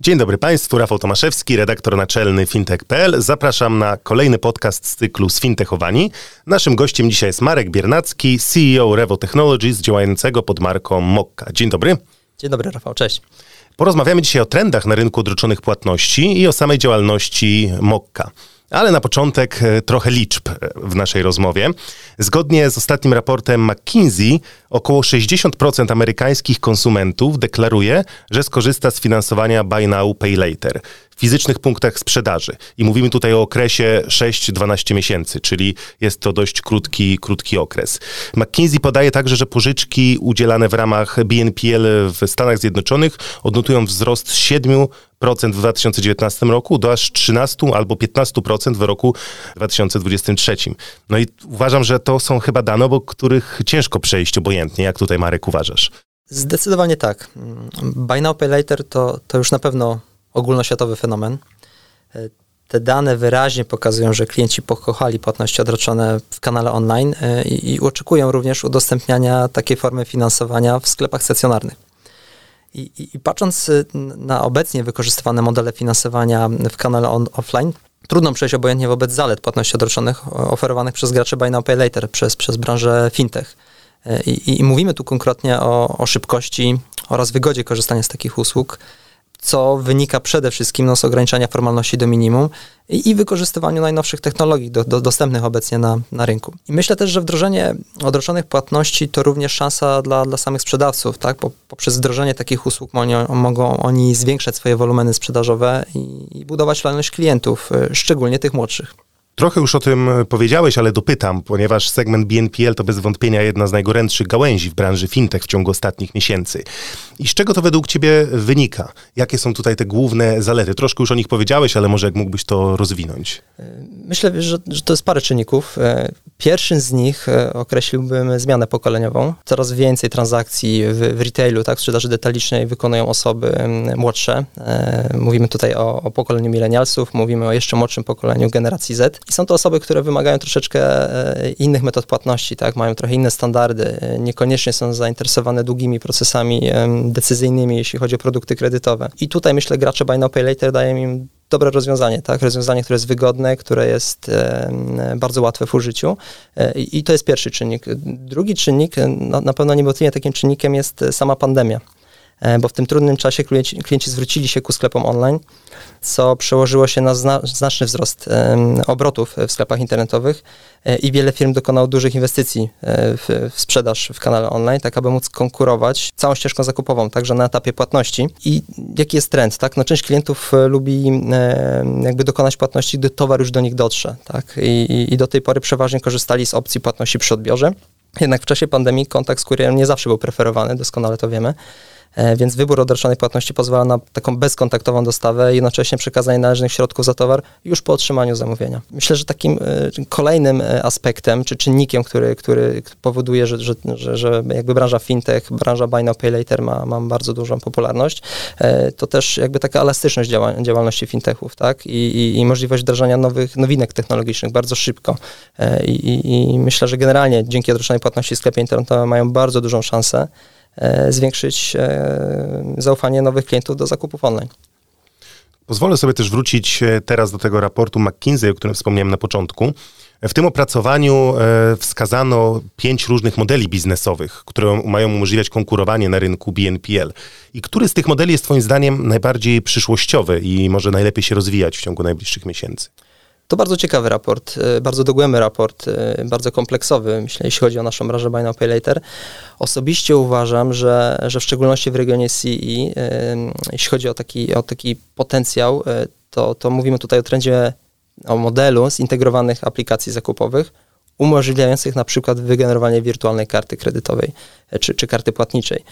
Dzień dobry Państwu, Rafał Tomaszewski, redaktor naczelny fintech.pl. Zapraszam na kolejny podcast z cyklu Sfintechowani. Naszym gościem dzisiaj jest Marek Biernacki, CEO Revo Technologies, działającego pod marką Mokka. Dzień dobry. Dzień dobry Rafał, cześć. Porozmawiamy dzisiaj o trendach na rynku odroczonych płatności i o samej działalności Mokka. Ale na początek e, trochę liczb e, w naszej rozmowie. Zgodnie z ostatnim raportem McKinsey, około 60% amerykańskich konsumentów deklaruje, że skorzysta z finansowania Buy Now, Pay Later w fizycznych punktach sprzedaży. I mówimy tutaj o okresie 6-12 miesięcy, czyli jest to dość krótki, krótki okres. McKinsey podaje także, że pożyczki udzielane w ramach BNPL w Stanach Zjednoczonych odnotują wzrost z 7 w 2019 roku do aż 13 albo 15% w roku 2023. No i uważam, że to są chyba dane, obok których ciężko przejść obojętnie. Jak tutaj, Marek, uważasz? Zdecydowanie tak. Buy Now Pay Later to, to już na pewno ogólnoświatowy fenomen. Te dane wyraźnie pokazują, że klienci pokochali płatności odroczone w kanale online e, i, i oczekują również udostępniania takiej formy finansowania w sklepach stacjonarnych. I, i, I, patrząc y, na obecnie wykorzystywane modele finansowania w kanale on, offline, trudno przejść obojętnie wobec zalet płatności odroczonych oferowanych przez graczy Buy Now Pay Later, przez, przez branżę fintech. E, I, I, mówimy tu konkretnie o, o szybkości oraz wygodzie korzystania z takich usług, co wynika przede wszystkim no, z ograniczania formalności do minimum i, i wykorzystywaniu najnowszych technologii do, do, dostępnych obecnie na, na rynku. I myślę też, że wdrożenie odroczonych płatności to również szansa dla, dla samych sprzedawców, tak? Bo, poprzez wdrożenie takich usług mogą, mogą oni zwiększać swoje wolumeny sprzedażowe i, i budować lojalność klientów, y, szczególnie tych młodszych. Trochę już o tym powiedziałeś, ale dopytam, ponieważ segment BNPL to bez wątpienia jedna z najgorętszych gałęzi w branży fintech w ciągu ostatnich miesięcy. I z czego to według Ciebie wynika? Jakie są tutaj te główne zalety? Troszkę już o nich powiedziałeś, ale może jak mógłbyś to rozwinąć? Myślę, że, że to jest parę czynników. E, pierwszym z nich e, określiłbym zmianę pokoleniową. Coraz więcej transakcji w, w retailu, tak, w sprzedaży detalicznej wykonują osoby młodsze. E, mówimy tutaj o, o pokoleniu milenialsów, mówimy o jeszcze młodszym pokoleniu generacji Z. I są to osoby, które wymagają troszeczkę e, innych metod płatności, tak? mają trochę inne standardy, e, niekoniecznie są zainteresowane długimi procesami decyzyjnymi, jeśli chodzi o produkty kredytowe. I tutaj myślę, gracze Buy Now Pay Later dają im dobre rozwiązanie, tak? Rozwiązanie, które jest wygodne, które jest bardzo łatwe w użyciu e, i to jest pierwszy czynnik. Drugi czynnik, na pewno niewątpliwie takim czynnikiem jest sama pandemia. E, bo w tym trudnym czasie klienci, klienci zwrócili się ku sklepom online, co przełożyło się na zna, znaczny wzrost obrotów w sklepach internetowych e, i wiele firm dokonało dużych inwestycji e, w, w, sprzedaż w kanale online, tak aby móc konkurować całą ścieżką zakupową, także na etapie płatności. I jaki jest trend? Tak? No, część klientów lubi jakby dokonać płatności, gdy towar już do nich dotrze. Tak? I, I do tej pory przeważnie korzystali z opcji płatności przy odbiorze. Jednak w czasie pandemii kontakt z kurierem nie zawsze był preferowany, doskonale to wiemy. E, więc wybór odroczonej płatności pozwala na taką bezkontaktową dostawę i jednocześnie przekazanie należnych środków za towar już po otrzymaniu zamówienia. Myślę, że takim e, kolejnym e, aspektem czy czynnikiem, który, który powoduje, że, że, że, że jakby branża fintech, branża buy now pay later ma, ma bardzo dużą popularność, to też jakby taka elastyczność działa, działalności fintechów, tak? I, i, I, możliwość wdrażania nowych nowinek technologicznych bardzo szybko. I, i, myślę, że generalnie dzięki odroczonej płatności sklepy internetowe mają bardzo dużą szansę zwiększyć e, zaufanie nowych klientów do zakupów online. Pozwolę sobie też wrócić e, teraz do tego raportu McKinsey, o którym wspomniałem na początku. W tym opracowaniu wskazano pięć różnych modeli biznesowych, które mają umożliwiać konkurowanie na rynku BNPL. I który z tych modeli jest Twoim zdaniem najbardziej przyszłościowy i może najlepiej się rozwijać w ciągu najbliższych miesięcy? To bardzo ciekawy raport, y, bardzo dogłębny raport, y, bardzo kompleksowy, myślę, jeśli chodzi o naszą branżę Buy Now Pay Later. Osobiście uważam, że, że w szczególności w regionie CE, jeśli chodzi o taki, o taki potencjał, to, to mówimy tutaj o trendzie, o modelu zintegrowanych aplikacji zakupowych, umożliwiających na przykład wygenerowanie wirtualnej karty kredytowej czy, czy karty płatniczej.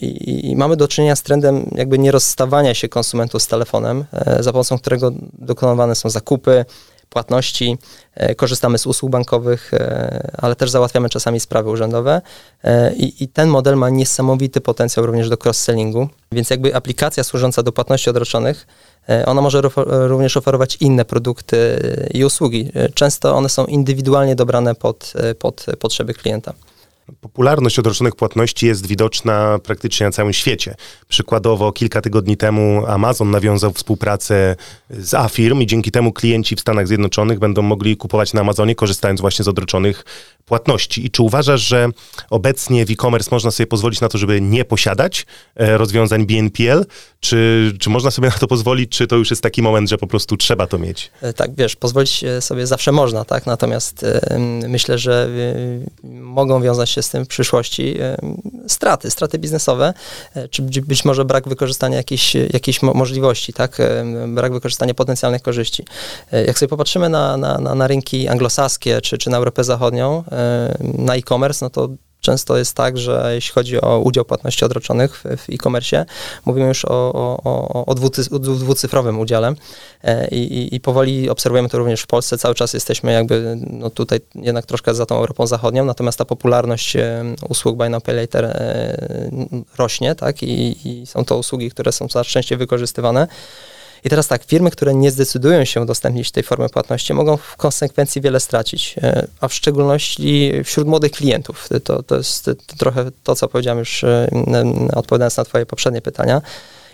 I, I, mamy do czynienia z trendem jakby nierozstawania się konsumentów z telefonem, za pomocą którego dokonywane są zakupy, płatności, e, korzystamy z usług bankowych, e, ale też załatwiamy czasami sprawy urzędowe e, i, i ten model ma niesamowity potencjał również do cross-sellingu, więc jakby aplikacja służąca do płatności odroczonych, ona może również oferować inne produkty i usługi. Często one są indywidualnie dobrane pod, pod potrzeby klienta. Popularność odroczonych płatności jest widoczna praktycznie na całym świecie. Przykładowo kilka tygodni temu Amazon nawiązał współpracę z Afirm i dzięki temu klienci w Stanach Zjednoczonych będą mogli kupować na Amazonie, korzystając właśnie z odroczonych płatności. I czy uważasz, że obecnie w e-commerce można sobie pozwolić na to, żeby nie posiadać e, rozwiązań BNPL? Czy, czy można sobie na to pozwolić, czy to już jest taki moment, że po prostu trzeba to mieć? E, tak, wiesz, pozwolić sobie zawsze można, tak? Natomiast myślę, że mogą wiązać się z tym w przyszłości straty, straty biznesowe, e, czy być może brak wykorzystania jakiejś, jakiejś możliwości, tak? Brak wykorzystania potencjalnych korzyści. E, jak sobie popatrzymy na, na, na, na rynki anglosaskie, czy, czy na Europę Zachodnią, na e-commerce, no to Często jest tak, że jeśli chodzi o udział płatności odroczonych w, w e-commerce, mówimy już o, o, o, o dwucyfrowym udziale e, I, i, powoli obserwujemy to również w Polsce. Cały czas jesteśmy jakby no tutaj jednak troszkę za tą Europą Zachodnią, natomiast ta popularność e, usług Buy Now Pay Later e, rośnie, tak, I, i są to usługi, które są coraz częściej wykorzystywane. I teraz tak, firmy, które nie zdecydują się udostępnić tej formy płatności, mogą w konsekwencji wiele stracić, e, a w szczególności wśród młodych klientów. To, to jest trochę to, co powiedziałem już e, odpowiadając na Twoje poprzednie pytania.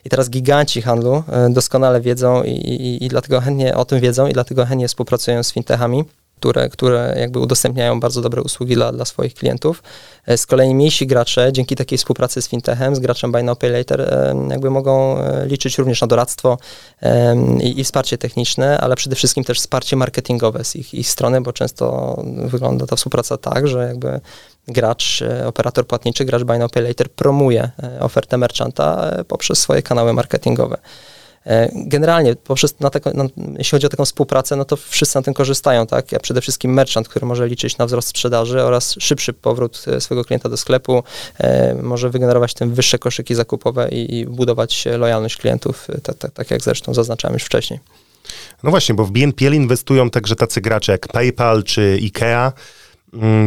I teraz giganci handlu e, doskonale wiedzą i, i, i dlatego chętnie o tym wiedzą i dlatego chętnie współpracują z fintechami które, które jakby udostępniają bardzo dobre usługi dla, dla swoich klientów. E, z kolei mniejsi gracze, dzięki takiej współpracy z fintechem, z graczem Buy Now Pay Later, e, jakby mogą e, liczyć również na doradztwo i, i wsparcie techniczne, ale przede wszystkim też wsparcie marketingowe z ich, ich strony, bo często wygląda ta współpraca tak, że jakby gracz, operator płatniczy, gracz Buy Now Pay Later promuje ofertę merchanta poprzez swoje kanały marketingowe. E, generalnie, poprzez na taką, na, jeśli chodzi o taką współpracę, no to wszyscy na tym korzystają, tak? Ja przede wszystkim merchant, który może liczyć na wzrost sprzedaży oraz szybszy powrót e, swojego klienta do sklepu, e, może wygenerować tym wyższe koszyki zakupowe i, i budować lojalność klientów, tak, tak, tak jak zresztą zaznaczałem już wcześniej. No właśnie, bo w BNPL inwestują także tacy gracze jak PayPal czy IKEA,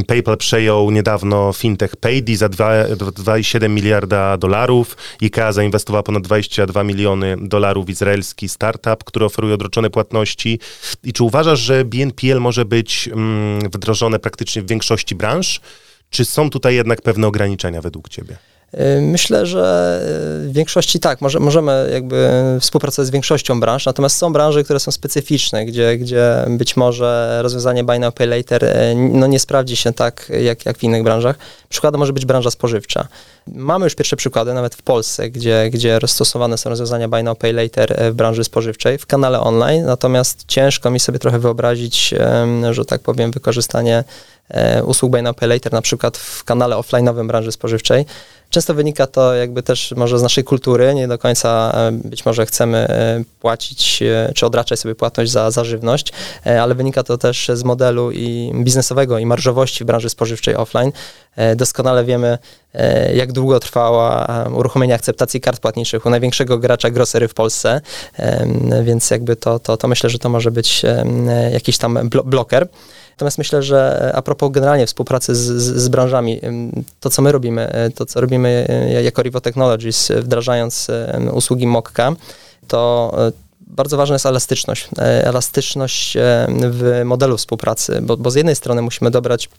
PayPal przejął niedawno fintech Paydi za 2,7 miliarda dolarów. IKEA zainwestowała ponad 22 miliony dolarów w izraelski startup, który oferuje odroczone płatności. I czy uważasz, że BNPL może być mm, wdrożone praktycznie w większości branż? Czy są tutaj jednak pewne ograniczenia według Ciebie? Y, myślę, że y, w większości tak, może, możemy jakby współpracować z większością branż, natomiast są branże, które są specyficzne, gdzie, gdzie być może rozwiązanie Buy Now Pay Later y, no nie sprawdzi się tak, jak, jak w innych branżach. Przykładem może być branża spożywcza. Mamy już pierwsze przykłady, nawet w Polsce, gdzie, gdzie stosowane są rozwiązania Buy Now Pay Later w branży spożywczej, w kanale online, natomiast ciężko mi sobie trochę wyobrazić, że tak powiem, wykorzystanie usług Buy Now Pay Later na przykład w kanale offline'owym branży spożywczej, Często wynika to jakby też może z naszej kultury, nie do końca e, być może chcemy e, płacić e, czy odraczać sobie płatność za, za żywność, ale wynika to też z modelu i biznesowego i marżowości w branży spożywczej offline. Doskonale wiemy, jak długo trwała uruchomienie akceptacji kart płatniczych u największego gracza grocery w Polsce, więc jakby to, to, to myślę, że to może być jakiś tam bloker. Natomiast myślę, że a propos generalnie współpracy z, z, z branżami, to co my robimy, e, to co robimy e, jako Rivo Technologies, wdrażając usługi Mokka, to e, bardzo ważna jest elastyczność. Elastyczność w modelu współpracy, bo, bo z jednej strony musimy dobrać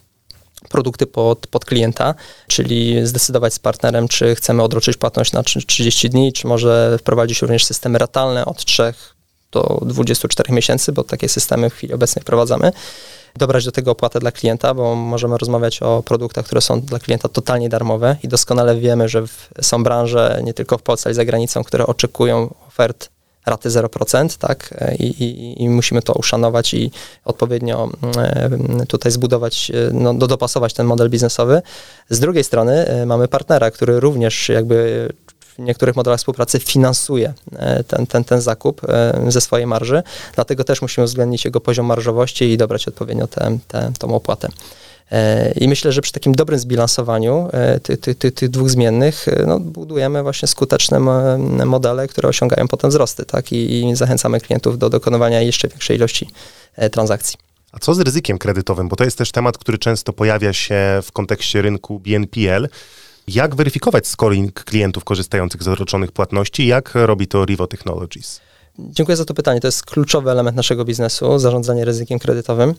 produkty pod, pod klienta, czyli zdecydować z partnerem, czy chcemy odroczyć płatność na 30 dni, czy może wprowadzić również systemy ratalne od 3 do 24 miesięcy, bo takie systemy w chwili obecnej wprowadzamy dobrać do tego opłatę dla klienta, bo możemy rozmawiać o produktach, które są dla klienta totalnie darmowe i doskonale wiemy, że są branże nie tylko w Polsce, ale i za granicą, które oczekują ofert raty 0%, tak? I, i, I, musimy to uszanować i odpowiednio mm, tutaj zbudować, no, dopasować ten model biznesowy. Z drugiej strony e, mamy partnera, który również jakby w niektórych modelach współpracy finansuje ten, ten, ten zakup ze swojej marży, dlatego też musimy uwzględnić jego poziom marżowości i dobrać odpowiednio tę, tę, tą opłatę. I myślę, że przy takim dobrym zbilansowaniu tych, tych, tych, tych dwóch zmiennych no, budujemy właśnie skuteczne modele, które osiągają potem wzrosty, tak? I, I zachęcamy klientów do dokonywania jeszcze większej ilości transakcji. A co z ryzykiem kredytowym? Bo to jest też temat, który często pojawia się w kontekście rynku BNPL. Jak weryfikować scoring klientów korzystających z odroczonych płatności? Jak robi to Rivo Technologies? Dziękuję za to pytanie. To jest kluczowy element naszego biznesu, zarządzanie ryzykiem kredytowym.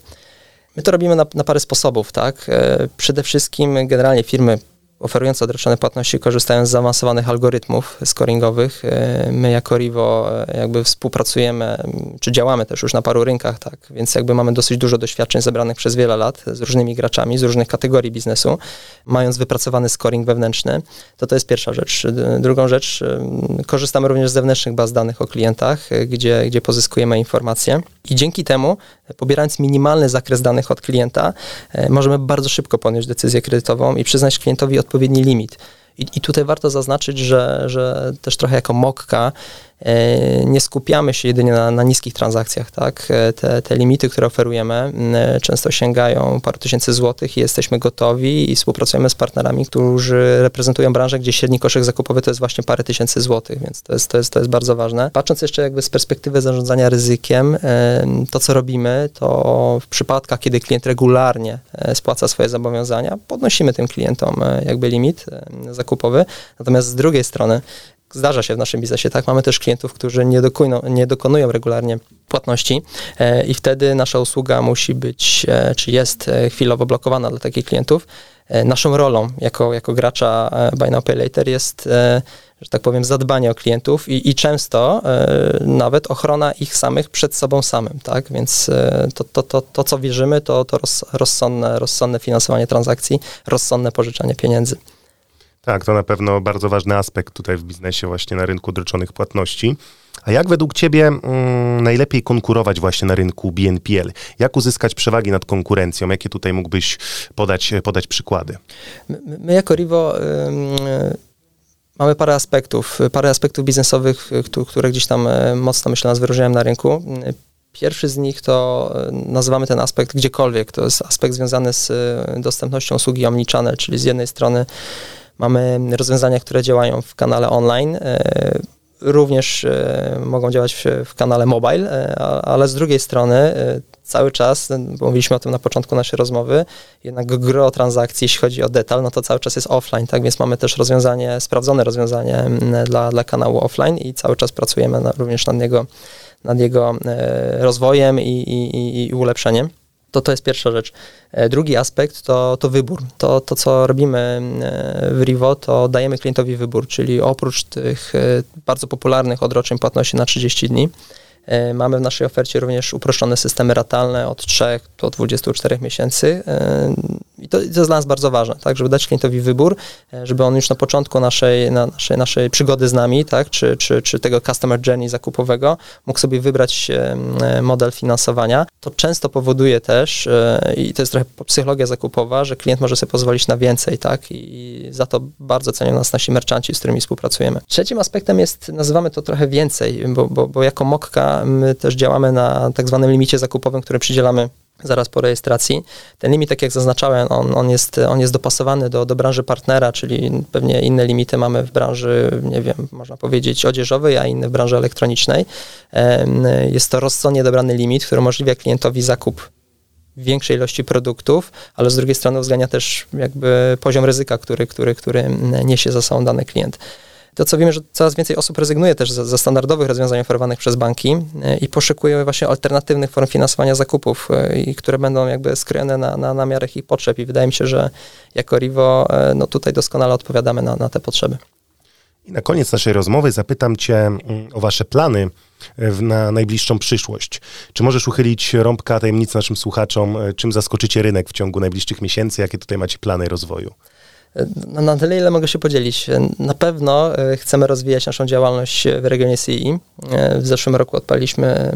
My to robimy na, na parę sposobów, tak? E, przede wszystkim generalnie firmy oferujące odroczone płatności korzystają z zaawansowanych algorytmów scoringowych. E, my jako Rivo e, jakby współpracujemy, czy działamy też już na paru rynkach, tak, więc jakby mamy dosyć dużo doświadczeń zebranych przez wiele lat z różnymi graczami, z różnych kategorii biznesu, mając wypracowany scoring wewnętrzny, to to jest pierwsza rzecz. Drugą rzecz, korzystamy również z zewnętrznych baz danych o klientach, e, gdzie, gdzie pozyskujemy informacje i dzięki temu, pobierając minimalny zakres danych od klienta, możemy bardzo szybko podjąć decyzję kredytową i przyznać klientowi odpowiedni limit. I, I, tutaj warto zaznaczyć, że, że też trochę jako mokka E, nie skupiamy się jedynie na, na niskich transakcjach, tak? E, te, te, limity, które oferujemy, często sięgają paru tysięcy złotych i jesteśmy gotowi i współpracujemy z partnerami, którzy reprezentują branżę, gdzie średni koszyk zakupowy to jest właśnie parę tysięcy złotych, więc to jest, to jest, to jest bardzo ważne. Patrząc jeszcze jakby z perspektywy zarządzania ryzykiem, to co robimy, to w przypadkach, kiedy klient regularnie e, spłaca swoje zobowiązania, podnosimy tym klientom jakby limit zakupowy, natomiast z drugiej strony zdarza się w naszym biznesie, tak? Mamy też klientów, którzy nie, dokują, nie dokonują regularnie płatności e, i wtedy nasza usługa musi być, e, czy jest e, chwilowo blokowana dla takich klientów. E, naszą rolą jako, jako gracza e, Buy Now Pay Later jest, e, że tak powiem, zadbanie o klientów i, i często nawet ochrona ich samych przed sobą samym, tak? Więc to, to, to, to co wierzymy, to, to rozsądne, rozsądne finansowanie transakcji, rozsądne pożyczanie pieniędzy. Tak, to na pewno bardzo ważny aspekt tutaj w biznesie, właśnie na rynku droczonych płatności. A jak według Ciebie mm, najlepiej konkurować właśnie na rynku BNPL? Jak uzyskać przewagi nad konkurencją? Jakie tutaj mógłbyś podać, podać przykłady? My, my jako Rivo mamy parę aspektów, parę aspektów biznesowych, które gdzieś tam e, mocno, myślę, nas wyróżniają na rynku. Pierwszy z nich to e, nazywamy ten aspekt gdziekolwiek. To jest aspekt związany z e, dostępnością usługi omnichannel, czyli z jednej strony Mamy rozwiązania, które działają w kanale online, e, również e, mogą działać w, kanale mobile, e, ale z drugiej strony cały czas, bo mówiliśmy o tym na początku naszej rozmowy, jednak gro transakcji, jeśli chodzi o detal, no to cały czas jest offline, tak, więc mamy też rozwiązanie, sprawdzone rozwiązanie dla, dla kanału offline i cały czas pracujemy na, również nad jego, nad jego rozwojem i, i, i ulepszeniem. To to jest pierwsza rzecz. E, drugi aspekt to, to wybór. To, to, co robimy e, w Rivo, to dajemy klientowi wybór, czyli oprócz tych e, bardzo popularnych odroczeń płatności na 30 dni, Mamy w naszej ofercie również uproszczone systemy ratalne od 3 do 24 miesięcy i to, jest dla nas bardzo ważne, tak, żeby dać klientowi wybór, e, żeby on już na początku naszej, na naszej, naszej przygody z nami, tak, czy, czy, czy tego customer journey zakupowego, mógł sobie wybrać e, model finansowania. To często powoduje też, e, i to jest trochę psychologia zakupowa, że klient może sobie pozwolić na więcej, tak, i za to bardzo cenią nas nasi merchanci, z którymi współpracujemy. Trzecim aspektem jest, nazywamy to trochę więcej, bo, bo, bo jako Mokka my też działamy na tak zwanym limicie zakupowym, który przydzielamy zaraz po rejestracji. Ten limit, tak jak zaznaczałem, on, on, jest, on jest dopasowany do, do branży partnera, czyli pewnie inne limity mamy w branży, nie wiem, można powiedzieć odzieżowej, a inne w branży elektronicznej. Jest to rozsądnie dobrany limit, który umożliwia klientowi zakup większej ilości produktów, ale z drugiej strony uwzględnia też jakby poziom ryzyka, który, który, który niesie za sobą dany klient. To, co wiemy, że coraz więcej osób rezygnuje też ze, standardowych rozwiązań oferowanych przez banki e, i poszukuje właśnie alternatywnych form finansowania zakupów, e, i które będą jakby skrojone na, na, na miarę ich potrzeb i wydaje mi się, że jako Rivo e, no tutaj doskonale odpowiadamy na, na te potrzeby. I na koniec naszej rozmowy zapytam Cię mm, o Wasze plany na najbliższą przyszłość. Czy możesz uchylić rąbka tajemnicy naszym słuchaczom, czym zaskoczycie rynek w ciągu najbliższych miesięcy? Jakie tutaj macie plany rozwoju? Na, tyle, ile mogę się podzielić. Na pewno e, chcemy rozwijać naszą działalność w regionie CI. E, w zeszłym roku odpaliśmy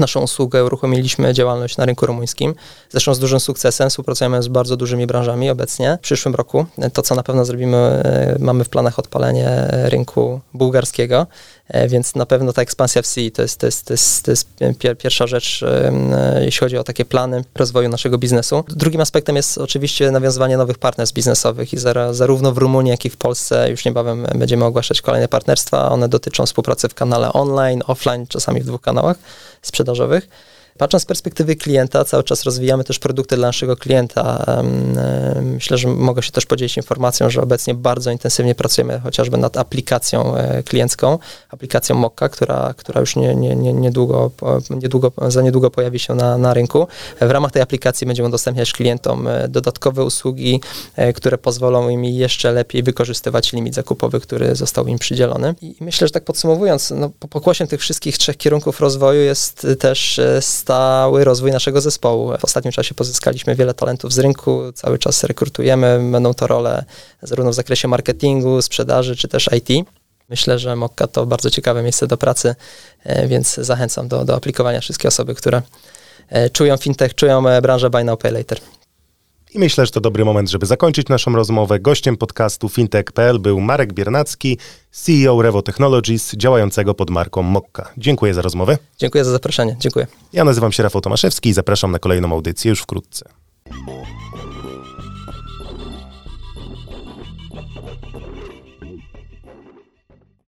naszą usługę, uruchomiliśmy działalność na rynku rumuńskim. Zresztą z dużym sukcesem, współpracujemy z bardzo dużymi branżami obecnie. W przyszłym roku to, co na pewno zrobimy, e, mamy w planach odpalenie rynku bułgarskiego, e, więc na pewno ta ekspansja w CE to jest, to jest, to jest, to jest pierwsza rzecz, e, jeśli chodzi o takie plany rozwoju naszego biznesu. Drugim aspektem jest oczywiście nawiązywanie nowych partnerstw biznesowych i zarówno w Rumunii, jak i w Polsce już niebawem będziemy ogłaszać kolejne partnerstwa. One dotyczą współpracy w kanale online, offline, czasami w dwóch kanałach sprzedażowych. Patrząc z perspektywy klienta, cały czas rozwijamy też produkty dla naszego klienta. Myślę, że mogę się też podzielić informacją, że obecnie bardzo intensywnie pracujemy chociażby nad aplikacją e, kliencką, aplikacją Mokka, która, która już nie, nie, nie, niedługo, niedługo, za niedługo pojawi się na, na rynku. W ramach tej aplikacji będziemy udostępniać klientom e, dodatkowe usługi, e, które pozwolą im jeszcze lepiej wykorzystywać limit zakupowy, który został im przydzielony. I myślę, że tak podsumowując, no, pokłosiem tych wszystkich trzech kierunków rozwoju jest też stały rozwój naszego zespołu. W ostatnim czasie pozyskaliśmy wiele talentów z rynku, cały czas rekrutujemy, będą to role zarówno w zakresie marketingu, sprzedaży, czy też IT. Myślę, że Mokka to bardzo ciekawe miejsce do pracy, e, więc zachęcam do, do aplikowania wszystkie osoby, które e, czują fintech, czują e, branżę Buy Now Pay Later. I myślę, że to dobry moment, żeby zakończyć naszą rozmowę. Gościem podcastu fintech.pl był Marek Biernacki, CEO Revo Technologies, działającego pod marką Mokka. Dziękuję za rozmowę. Dziękuję za zaproszenie. Dziękuję. Ja nazywam się Rafał Tomaszewski i zapraszam na kolejną audycję już wkrótce.